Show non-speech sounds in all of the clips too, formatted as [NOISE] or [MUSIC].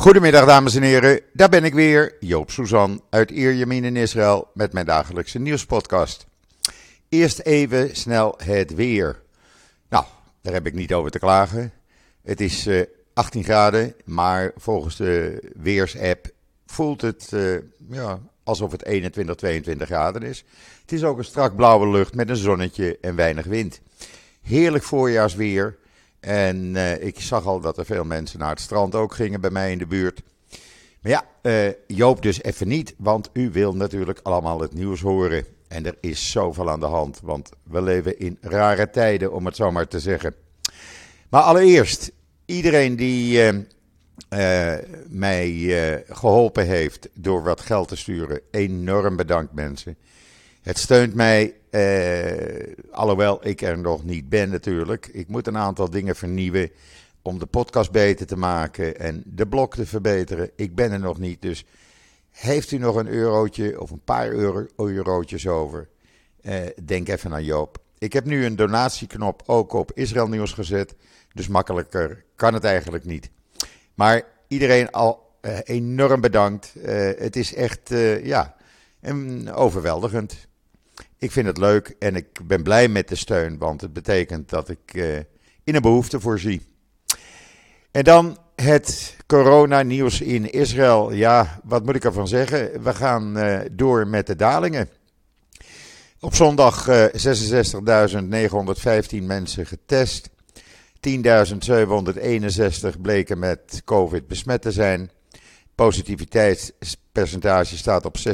Goedemiddag dames en heren, daar ben ik weer, Joop Suzan uit Ierjemien in Israël met mijn dagelijkse nieuwspodcast. Eerst even snel het weer. Nou, daar heb ik niet over te klagen. Het is 18 eh, graden, maar volgens de weersapp voelt het uh, ja, alsof het 21, 22 graden is. Het is ook een strak blauwe lucht met een zonnetje en weinig wind. Heerlijk voorjaarsweer. En uh, ik zag al dat er veel mensen naar het strand ook gingen bij mij in de buurt. Maar ja, uh, Joop dus even niet, want u wil natuurlijk allemaal het nieuws horen. En er is zoveel aan de hand, want we leven in rare tijden, om het zo maar te zeggen. Maar allereerst, iedereen die uh, mij geholpen heeft door wat geld te sturen, enorm bedankt mensen. Het steunt mij, eh, alhoewel ik er nog niet ben natuurlijk. Ik moet een aantal dingen vernieuwen om de podcast beter te maken en de blog te verbeteren. Ik ben er nog niet, dus heeft u nog een eurotje of een paar euro, eurotjes over? Eh, denk even aan Joop. Ik heb nu een donatieknop ook op Israël Nieuws gezet, dus makkelijker kan het eigenlijk niet. Maar iedereen al uh, enorm bedankt. Het is echt, ja, overweldigend. Ik vind het leuk en ik ben blij met de steun, want het betekent dat ik uh, in een behoefte voorzie. En dan het coronanieuws in Israël. Ja, wat moet ik ervan zeggen? We gaan uh, door met de dalingen. Op zondag uh, 66.915 mensen getest. 10.761 bleken met COVID besmet te zijn. Positiviteitspercentage staat op 16,08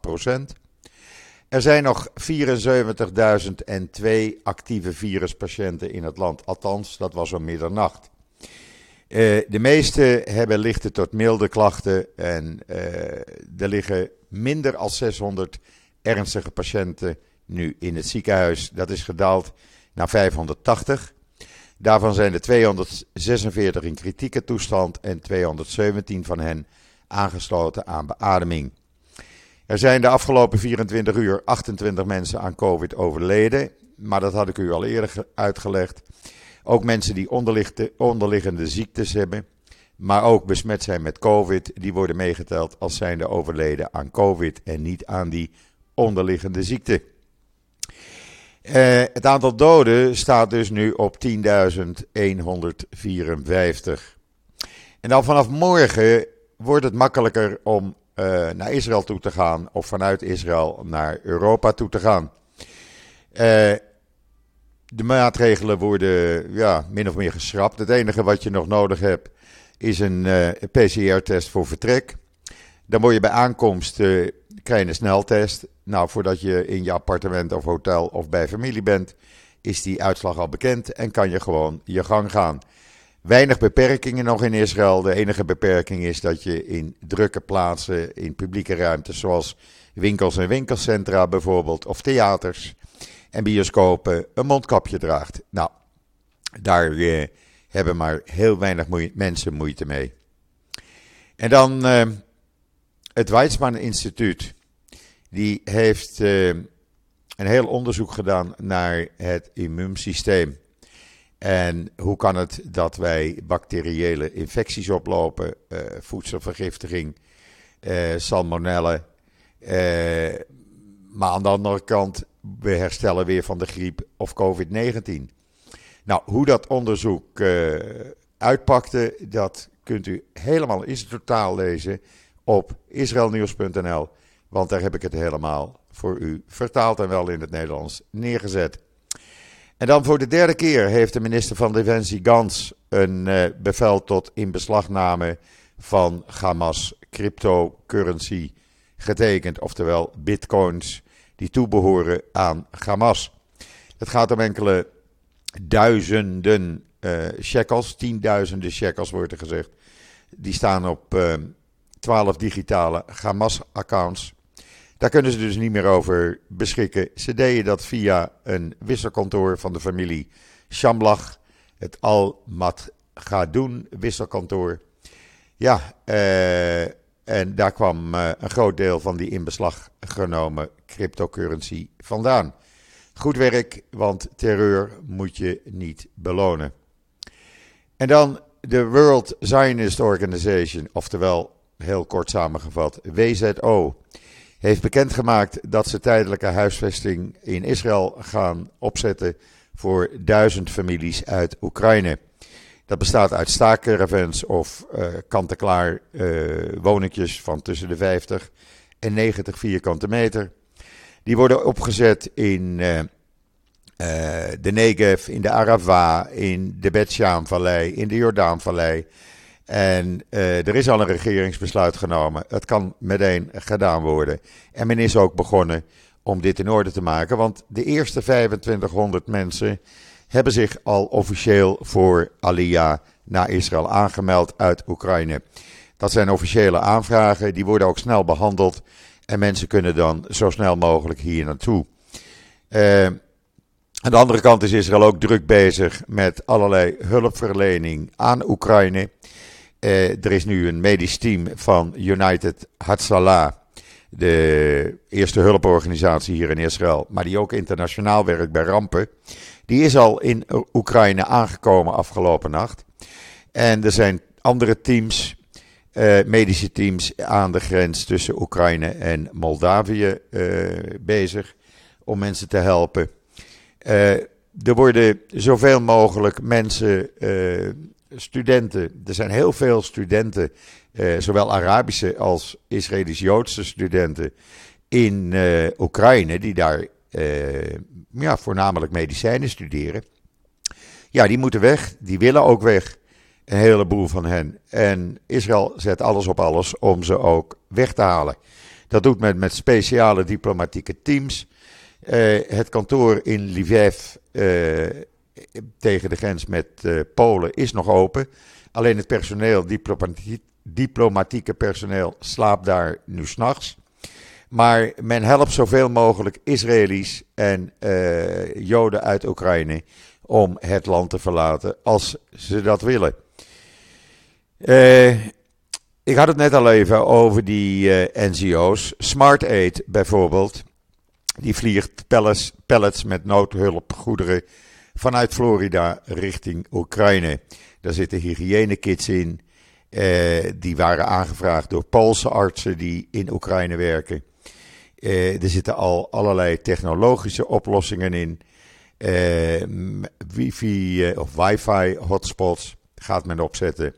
procent. Er zijn nog 74.002 actieve viruspatiënten in het land. Althans, dat was om middernacht. Uh, de meeste hebben lichte tot milde klachten en uh, er liggen minder dan 600 ernstige patiënten nu in het ziekenhuis. Dat is gedaald naar 580. Daarvan zijn er 246 in kritieke toestand en 217 van hen aangesloten aan beademing. Er zijn de afgelopen 24 uur 28 mensen aan COVID overleden. Maar dat had ik u al eerder uitgelegd. Ook mensen die onderliggende ziektes hebben. Maar ook besmet zijn met COVID. Die worden meegeteld als zijnde overleden aan COVID. En niet aan die onderliggende ziekte. Uh, het aantal doden staat dus nu op 10.154. En dan vanaf morgen wordt het makkelijker om uh, naar Israël toe te gaan of vanuit Israël naar Europa toe te gaan. Uh, de maatregelen worden ja, min of meer geschrapt. Het enige wat je nog nodig hebt is een uh, PCR-test voor vertrek. Dan word je bij aankomst krijg je een sneltest. Nou, voordat je in je appartement of hotel of bij familie bent, is die uitslag al bekend en kan je gewoon je gang gaan. Weinig beperkingen nog in Israël. De enige beperking is dat je in drukke plaatsen, in publieke ruimtes, zoals winkels en winkelcentra bijvoorbeeld, of theaters en bioscopen, een mondkapje draagt. Nou, daar eh, hebben maar heel weinig mensen moeite mee. En dan eh, het Weizmann Instituut. Die heeft eh, een heel onderzoek gedaan naar het immuunsysteem. En hoe kan het dat wij bacteriële infecties oplopen, uh, voedselvergiftiging, uh, salmonellen. Uh, maar aan de andere kant, we herstellen weer van de griep of COVID-19. Nou, hoe dat onderzoek uitpakte, dat kunt u helemaal in zijn totaal lezen op israelnieuws.nl. Want daar heb ik het helemaal voor u vertaald en wel in het Nederlands neergezet. En dan voor de derde keer heeft de minister van Defensie Gans een uh, bevel tot inbeslagname van Hamas cryptocurrency getekend, oftewel bitcoins die toebehoren aan Hamas. Het gaat om enkele duizenden uh, shekels, tienduizenden shekels wordt er gezegd. Die staan op uh, eh, 12 digitale Hamas-accounts. Daar kunnen ze dus niet meer over beschikken. Ze deden dat via een wisselkantoor van de familie Shamlach, het Al-Mat wisselkantoor. Ja, eh, en daar kwam eh, een groot deel van die in beslag genomen cryptocurrency vandaan. Goed werk, want terreur moet je niet belonen. En dan de World Zionist Organization, oftewel heel kort samengevat WZO, heeft bekendgemaakt dat ze tijdelijke huisvesting in Israël gaan opzetten voor duizend families uit Oekraïne. Dat bestaat uit staakcaravans of uh, kant-en-klaar uh, woningjes van tussen de 50 en 90 vierkante meter. Die worden opgezet in uh, de Negev, in de Arava, in de Bet vallei in de Jordaanvallei. En er is al een regeringsbesluit genomen. Het kan meteen gedaan worden. En men is ook begonnen om dit in orde te maken. Want de eerste 2500 mensen hebben zich al officieel voor Aliyah naar Israël aangemeld uit Oekraïne. Dat zijn officiële aanvragen, die worden ook snel behandeld. En mensen kunnen dan zo snel mogelijk hier naartoe. Uh, aan de andere kant is Israël ook druk bezig met allerlei hulpverlening aan Oekraïne. Uh, er is nu een medisch team van United Hatzalah de eerste hulporganisatie hier in Israël, maar die ook internationaal werkt bij rampen. Die is al in Oekraïne aangekomen afgelopen nacht. En er zijn andere teams, uh, medische teams aan de grens tussen Oekraïne en Moldavië uh, bezig om mensen te helpen. Er worden zoveel mogelijk mensen, studenten, er zijn heel veel studenten uh, zowel Arabische als Israëlisch-Joodse studenten in uh, Oekraïne, die daar uh, ja, voornamelijk medicijnen studeren. Ja, die moeten weg, die willen ook weg, een heleboel van hen. En Israël zet alles op alles om ze ook weg te halen. Dat doet men met speciale diplomatieke teams. het kantoor in Lviv tegen de grens met Polen is nog open. Alleen het personeel, diplomatiek, diplomatieke personeel slaapt daar nu s'nachts. Maar men helpt zoveel mogelijk Israëli's en uh, Joden uit Oekraïne om het land te verlaten als ze dat willen. Uh, ik had het net al even over die NGO's. Smart Aid bijvoorbeeld. Die vliegt pellets, pallets met noodhulpgoederen vanuit Florida richting Oekraïne. Daar zitten hygiënekits in. Uh, die waren aangevraagd door Poolse artsen die in Oekraïne werken. Uh, er zitten al allerlei technologische oplossingen in. Uh, wifi of wifi hotspots gaat men opzetten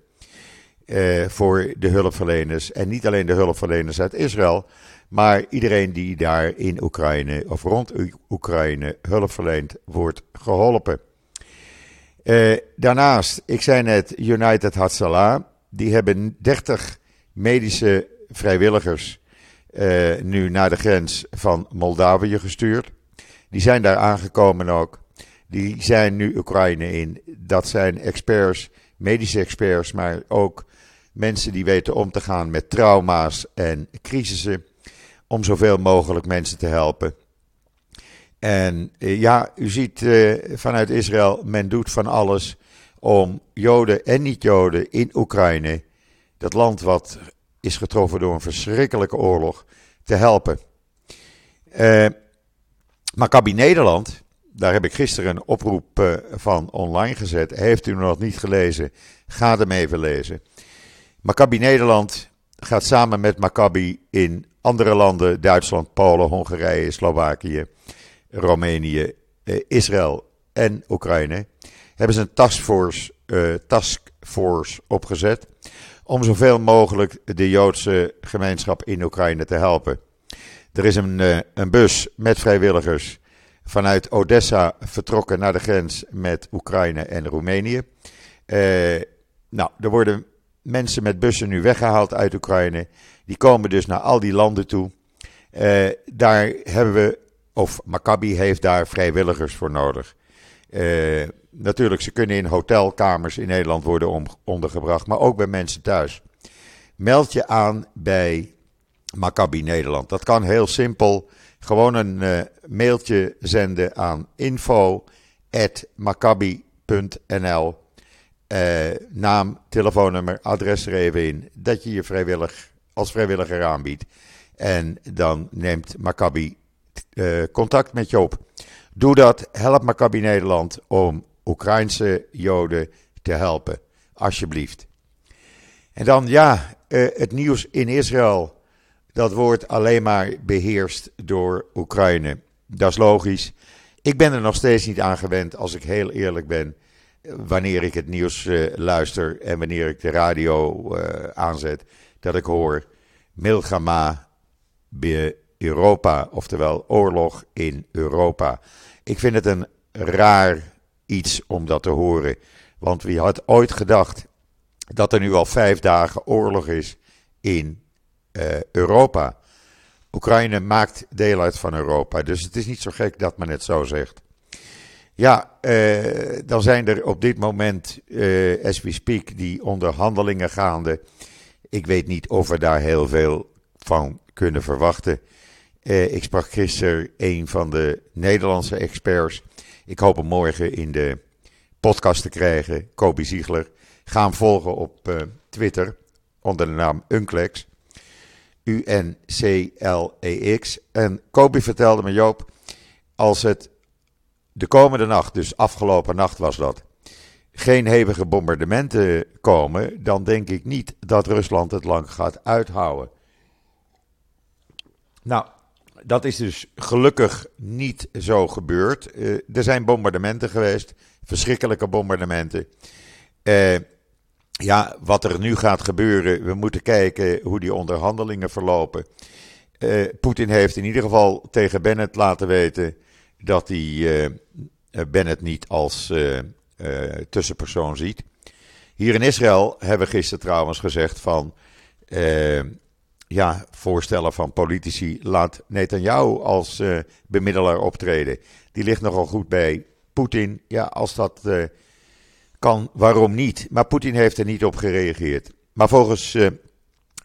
voor de hulpverleners. En niet alleen de hulpverleners uit Israël, maar iedereen die daar in Oekraïne of rond Oekraïne hulp verleent, wordt geholpen. daarnaast, ik zei net United Hatzalah die hebben 30 medische vrijwilligers uh, nu naar de grens van Moldavië gestuurd. Die zijn daar aangekomen ook. Die zijn nu Oekraïne in. Dat zijn experts, medische experts, maar ook mensen die weten om te gaan met trauma's en crisissen. Om zoveel mogelijk mensen te helpen. En uh, ja, u ziet uh, vanuit Israël, men doet van alles om Joden en niet-Joden in Oekraïne, dat land wat is getroffen door een verschrikkelijke oorlog, te helpen. Uh, Maccabi Nederland, daar heb ik gisteren een oproep van online gezet. Heeft u nog niet gelezen? Ga hem even lezen. Maccabi Nederland gaat samen met Maccabi in andere landen, Duitsland, Polen, Hongarije, Slovakië, Roemenië, uh, Israël en Oekraïne, hebben ze een taskforce, uh, taskforce opgezet om zoveel mogelijk de Joodse gemeenschap in Oekraïne te helpen. Er is een, uh, een bus met vrijwilligers vanuit Odessa vertrokken naar de grens met Oekraïne en Roemenië. Nou, er worden mensen met bussen nu weggehaald uit Oekraïne. Die komen dus naar al die landen toe. Uh, daar hebben we, of Maccabi heeft daar vrijwilligers voor nodig. Uh, natuurlijk, ze kunnen in hotelkamers in Nederland worden ondergebracht, maar ook bij mensen thuis. Meld je aan bij Maccabi Nederland. Dat kan heel simpel. Gewoon een uh, mailtje zenden aan info.maccabi.nl eh, Naam, telefoonnummer, adres er even in. Dat je je vrijwillig, als vrijwilliger aanbiedt. En dan neemt Maccabi uh, contact met je op. Doe dat. Help Maccabi Nederland om Oekraïnse Joden te helpen. alsjeblieft. En dan ja, het nieuws in Israël, dat wordt alleen maar beheerst door Oekraïne. Dat is logisch. Ik ben er nog steeds niet aan gewend, als ik heel eerlijk ben, wanneer ik het nieuws luister en wanneer ik de radio aanzet, dat ik hoor Milgama bij Europa, oftewel oorlog in Europa. Ik vind het een raar iets om dat te horen, want wie had ooit gedacht dat er nu al vijf dagen oorlog is in uh, Europa? Oekraïne maakt deel uit van Europa, dus het is niet zo gek dat men het zo zegt. Ja, uh, dan zijn er op dit moment, uh, as we speak, die onderhandelingen gaande ik weet niet of we daar heel veel van kunnen verwachten. Eh, ik sprak gisteren een van de Nederlandse experts. Ik hoop hem morgen in de podcast te krijgen. Kobi Ziegler. Ga hem volgen op uh, Twitter onder de naam Unclex. U-N-C-L-E-X. En Kobi vertelde me, Joop, als het de komende nacht, dus afgelopen nacht was dat, geen hevige bombardementen komen, dan denk ik niet dat Rusland het lang gaat uithouden. Nou, dat is dus gelukkig niet zo gebeurd. Uh, er zijn bombardementen geweest, verschrikkelijke bombardementen. Uh, ja, wat er nu gaat gebeuren, we moeten kijken hoe die onderhandelingen verlopen. Uh, Poetin heeft in ieder geval tegen Bennett laten weten dat hij Bennett niet als tussenpersoon ziet. Hier in Israël hebben we gisteren trouwens gezegd van. Uh, ja, voorstellen van politici. Laat Netanyahu als uh, bemiddelaar optreden. Die ligt nogal goed bij Poetin. Ja, als dat kan, waarom niet? Maar Poetin heeft er niet op gereageerd. Maar volgens uh,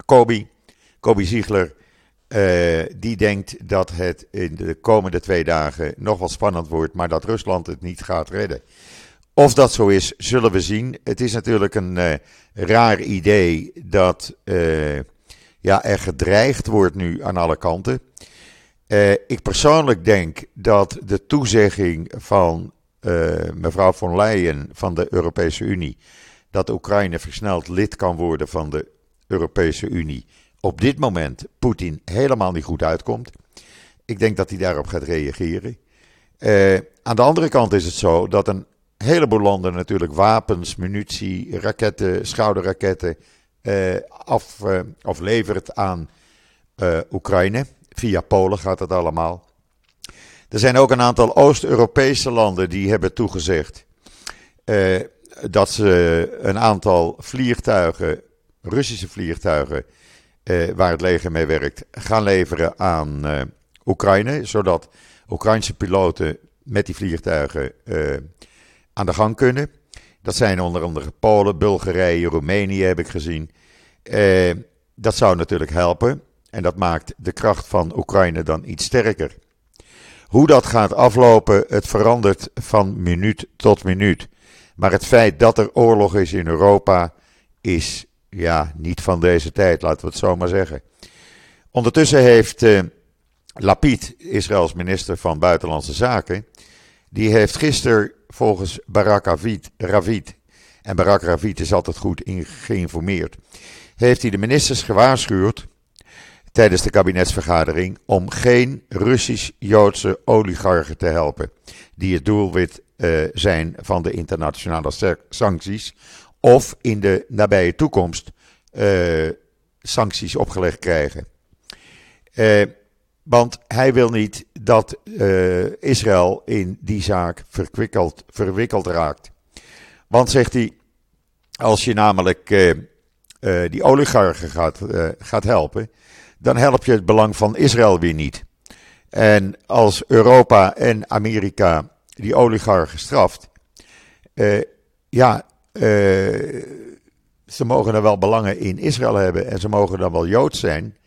Kobi, Kobi Ziegler, die denkt dat het in de komende twee dagen nog wel spannend wordt, maar dat Rusland het niet gaat redden. Of dat zo is, zullen we zien. Het is natuurlijk een uh, raar idee dat uh, ja, er gedreigd wordt nu aan alle kanten. Uh, ik persoonlijk denk dat de toezegging van mevrouw von Leyen van de Europese Unie dat Oekraïne versneld lid kan worden van de Europese Unie op dit moment Poetin helemaal niet goed uitkomt. Ik denk dat hij daarop gaat reageren. aan de andere kant is het zo dat een heleboel landen natuurlijk wapens, munitie, raketten, schouderraketten uh, af, uh, of levert aan uh, Oekraïne. Via Polen gaat dat allemaal. Er zijn ook een aantal Oost-Europese landen die hebben toegezegd dat ze een aantal vliegtuigen, Russische vliegtuigen, waar het leger mee werkt, gaan leveren aan Oekraïne. Zodat Oekraïnse piloten met die vliegtuigen aan de gang kunnen. Dat zijn onder andere Polen, Bulgarije, Roemenië heb ik gezien. Eh, dat zou natuurlijk helpen. En dat maakt de kracht van Oekraïne dan iets sterker. Hoe dat gaat aflopen, het verandert van minuut tot minuut. Maar het feit dat er oorlog is in Europa is ja, niet van deze tijd, laten we het zo maar zeggen. Ondertussen heeft eh, Lapid, Israëls minister van Buitenlandse Zaken, die heeft gisteren volgens Barak Ravid, en Barak Ravid is altijd goed geïnformeerd, heeft hij de ministers gewaarschuwd tijdens de kabinetsvergadering om geen Russisch-Joodse oligarchen te helpen, die het doelwit uh, zijn van de internationale sancties, of in de nabije toekomst uh, sancties opgelegd krijgen. Uh, want hij wil niet dat uh, Israël in die zaak verwikkeld, verwikkeld raakt. Want zegt hij, als je namelijk uh, uh, die oligarchen gaat, gaat helpen, dan help je het belang van Israël weer niet. En als Europa en Amerika die oligarchen straft, ja, ze mogen er wel belangen in Israël hebben en ze mogen dan wel Joods zijn.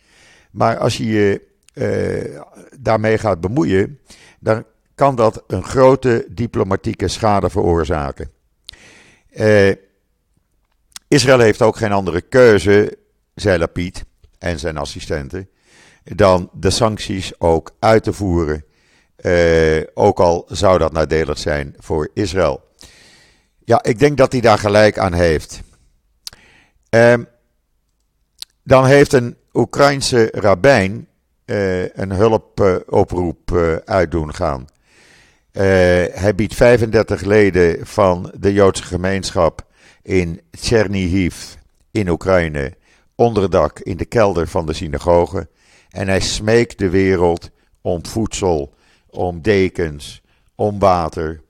Maar als je je uh, daarmee gaat bemoeien, dan kan dat een grote diplomatieke schade veroorzaken. Uh, Israël heeft ook geen andere keuze, zei Lapid en zijn assistenten, dan de sancties ook uit te voeren. Uh, ook al zou dat nadelig zijn voor Israël. Ja, ik denk dat hij daar gelijk aan heeft. Ehm, dan heeft een Oekraïnse rabbijn een hulpoproep uit doen gaan. hij biedt 35 leden van de Joodse gemeenschap in Chernihiv in Oekraïne onderdak in de kelder van de synagoge. En hij smeekt de wereld om voedsel, om dekens, om water.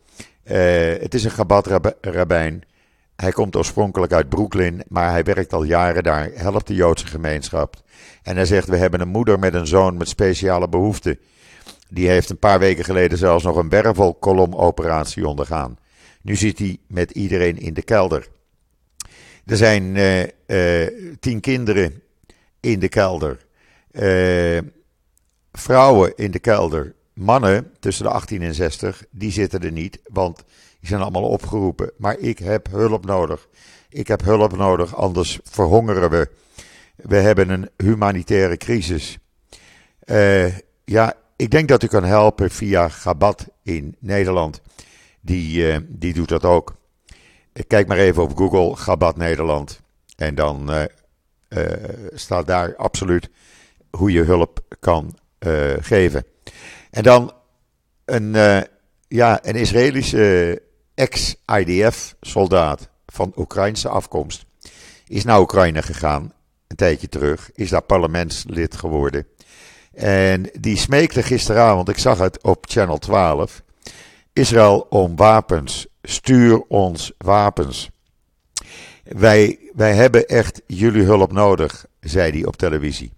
Het is een Chabad-rabbijn. Hij komt oorspronkelijk uit Brooklyn, maar hij werkt al jaren daar, helpt de Joodse gemeenschap. En hij zegt: We hebben een moeder met een zoon met speciale behoeften. Die heeft een paar weken geleden zelfs nog een wervelkolomoperatie ondergaan. Nu zit hij met iedereen in de kelder. Er zijn uh, uh, tien kinderen in de kelder. Uh, vrouwen in de kelder. Mannen tussen de 18 en 60, die zitten er niet, want zijn allemaal opgeroepen. Maar ik heb hulp nodig. Ik heb hulp nodig, anders verhongeren we. We hebben een humanitaire crisis. ja, ik denk dat u kan helpen via Gabat in Nederland. Die, die doet dat ook. Kijk maar even op Google, Gabat Nederland. En dan staat daar absoluut hoe je hulp kan geven. En dan een, ja, een Israëlische ex-IDF-soldaat van Oekraïnse afkomst is naar Oekraïne gegaan, een tijdje terug, is daar parlementslid geworden. En die smeekte gisteravond, ik zag het op Channel 12, Israël om wapens stuur ons wapens. Wij, wij hebben echt jullie hulp nodig, zei hij op televisie.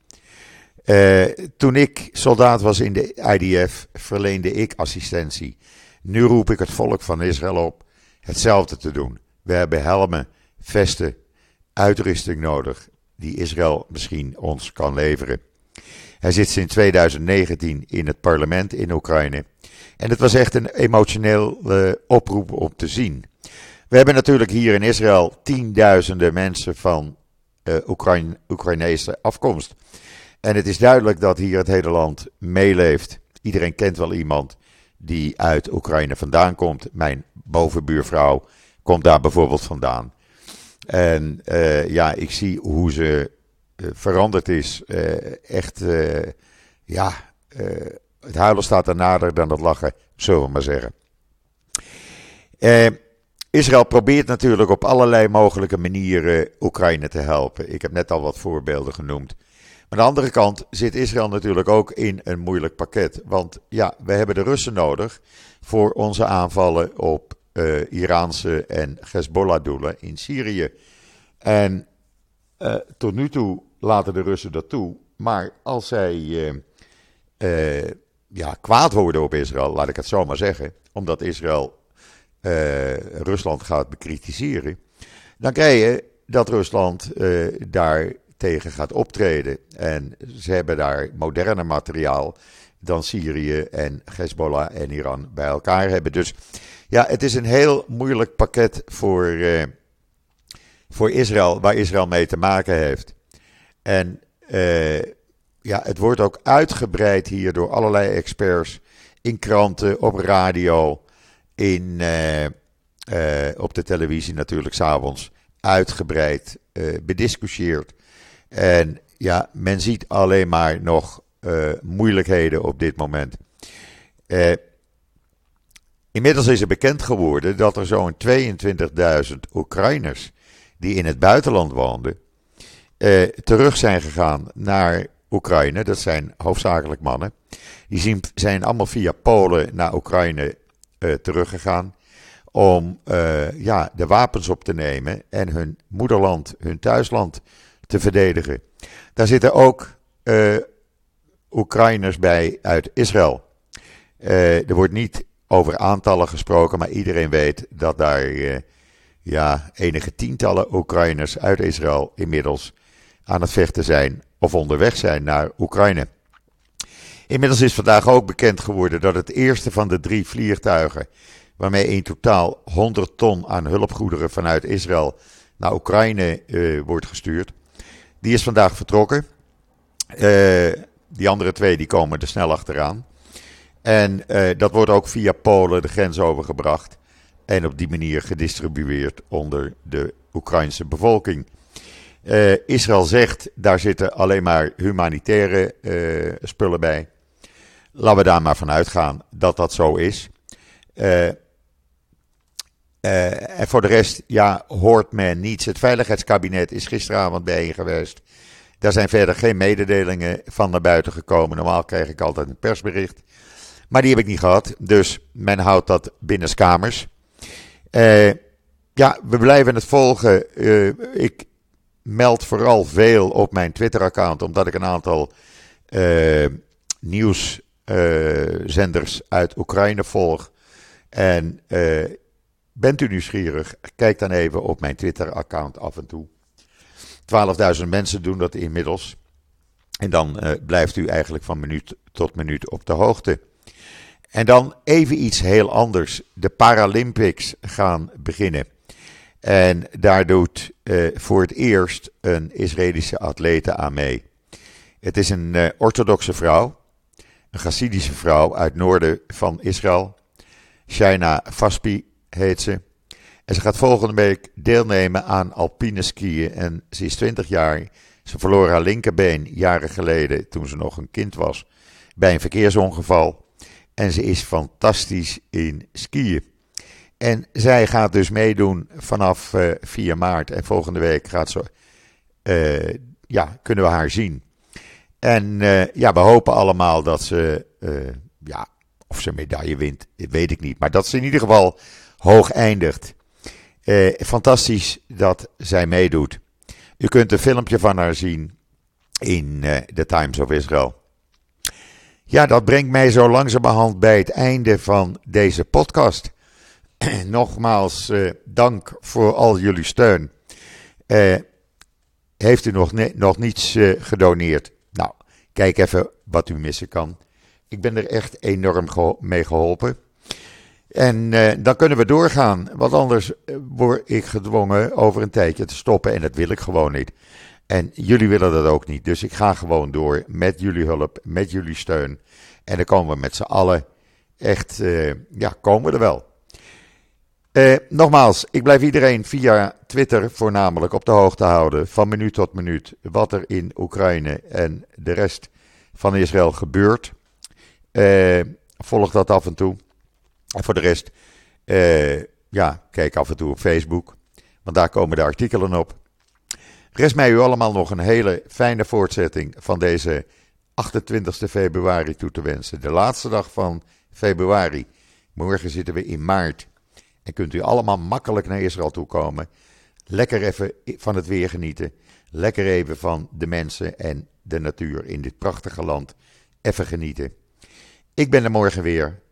Uh, toen ik soldaat was in de IDF, verleende ik assistentie. Nu roep ik het volk van Israël op hetzelfde te doen. We hebben helmen, vesten, uitrusting nodig, die Israël misschien ons kan leveren. Hij zit sinds 2019 in het parlement in Oekraïne. En het was echt een emotioneel uh, oproep om te zien. We hebben natuurlijk hier in Israël tienduizenden mensen van uh, Oekraïne, Oekraïnese afkomst. En het is duidelijk dat hier het hele land meeleeft. Iedereen kent wel iemand die uit Oekraïne vandaan komt. Mijn bovenbuurvrouw komt daar bijvoorbeeld vandaan. En uh, ja, ik zie hoe ze veranderd is. echt, ja het huilen staat er nader dan het lachen, zullen we maar zeggen. Eh, Israël probeert natuurlijk op allerlei mogelijke manieren Oekraïne te helpen. Ik heb net al wat voorbeelden genoemd. Aan de andere kant zit Israël natuurlijk ook in een moeilijk pakket. Want ja, we hebben de Russen nodig voor onze aanvallen op uh, Iraanse en Hezbollah-doelen in Syrië. En uh, tot nu toe laten de Russen dat toe. Maar als zij uh, ja, kwaad worden op Israël, laat ik het zo maar zeggen, omdat Israël Rusland gaat bekritiseren, dan krijg je dat Rusland daar tegen gaat optreden. En ze hebben daar moderner materiaal dan Syrië en Hezbollah en Iran bij elkaar hebben. Dus ja, het is een heel moeilijk pakket voor, uh, voor Israël, waar Israël mee te maken heeft. En ja, het wordt ook uitgebreid hier door allerlei experts in kranten, op radio, in, uh, op de televisie natuurlijk s'avonds uitgebreid bediscussieerd. En ja, men ziet alleen maar nog moeilijkheden op dit moment. inmiddels is er bekend geworden dat er zo'n 22.000 Oekraïners die in het buitenland woonden, terug zijn gegaan naar Oekraïne. Dat zijn hoofdzakelijk mannen. Die zijn allemaal via Polen naar Oekraïne teruggegaan. Om ja, de wapens op te nemen en hun moederland, hun thuisland te verdedigen. Daar zitten ook uh, Oekraïners bij uit Israël. er wordt niet over aantallen gesproken, maar iedereen weet dat daar ja, enige tientallen Oekraïners uit Israël inmiddels aan het vechten zijn of onderweg zijn naar Oekraïne. Inmiddels is vandaag ook bekend geworden dat het eerste van de drie vliegtuigen, waarmee in totaal 100 ton aan hulpgoederen vanuit Israël naar Oekraïne uh, wordt gestuurd, die is vandaag vertrokken. Uh, die andere twee die komen er snel achteraan. En uh, dat wordt ook via Polen de grens overgebracht en op die manier gedistribueerd onder de Oekraïnse bevolking. Israël zegt, daar zitten alleen maar humanitaire spullen bij. Laten we daar maar van uitgaan dat dat zo is. En voor de rest, ja, hoort men niets. Het Veiligheidskabinet is gisteravond bijeen geweest. Daar zijn verder geen mededelingen van naar buiten gekomen. Normaal krijg ik altijd een persbericht. Maar die heb ik niet gehad. Dus men houdt dat binnenskamers. Uh, ja, we blijven het volgen. Uh, ik meld vooral veel op mijn Twitter-account, omdat ik een aantal nieuwszenders uit Oekraïne volg. En bent u nieuwsgierig? Kijk dan even op mijn Twitter-account af en toe. 12.000 mensen doen dat inmiddels. En dan uh, blijft u eigenlijk van minuut tot minuut op de hoogte. En dan even iets heel anders. De Paralympics gaan beginnen. En daar doet uh, voor het eerst een Israëlische atlete aan mee. Het is een uh, orthodoxe vrouw, een Hasidische vrouw uit noorden van Israël. Shaina Faspi heet ze. En ze gaat volgende week deelnemen aan alpine skiën. En ze is 20 jaar. Ze verloor haar linkerbeen jaren geleden, toen ze nog een kind was, bij een verkeersongeval. En ze is fantastisch in skiën. En zij gaat dus meedoen vanaf uh, eh, 4 maart. En volgende week gaat ze, uh, ja, kunnen we haar zien. En uh, ja, we hopen allemaal dat ze, ja, of ze medaille wint, weet ik niet. Maar dat ze in ieder geval hoog eindigt. Eh, fantastisch dat zij meedoet. U kunt een filmpje van haar zien in uh, The Times of Israel. Ja, dat brengt mij zo langzamerhand bij het einde van deze podcast. [CLEARS THROAT] Nogmaals, uh, dank voor al jullie steun. Uh, heeft u nog, nog niets gedoneerd? Nou, kijk even wat u missen kan. Ik ben er echt enorm mee geholpen. En uh, dan kunnen we doorgaan, want anders eh, word ik gedwongen over een tijdje te stoppen en dat wil ik gewoon niet. En jullie willen dat ook niet, dus ik ga gewoon door met jullie hulp, met jullie steun. En dan komen we met z'n allen echt, uh, ja, komen we er wel. Nogmaals, ik blijf iedereen via Twitter voornamelijk op de hoogte houden van minuut tot minuut wat er in Oekraïne en de rest van Israël gebeurt. Volg dat af en toe. En voor de rest, uh, ja, kijk af en toe op Facebook, want daar komen de artikelen op. Rest mij u allemaal nog een hele fijne voortzetting van deze 28 februari toe te wensen. De laatste dag van februari. Morgen zitten we in maart. En kunt u allemaal makkelijk naar Israël toe komen. Lekker even van het weer genieten. Lekker even van de mensen en de natuur in dit prachtige land. Even genieten. Ik ben er morgen weer.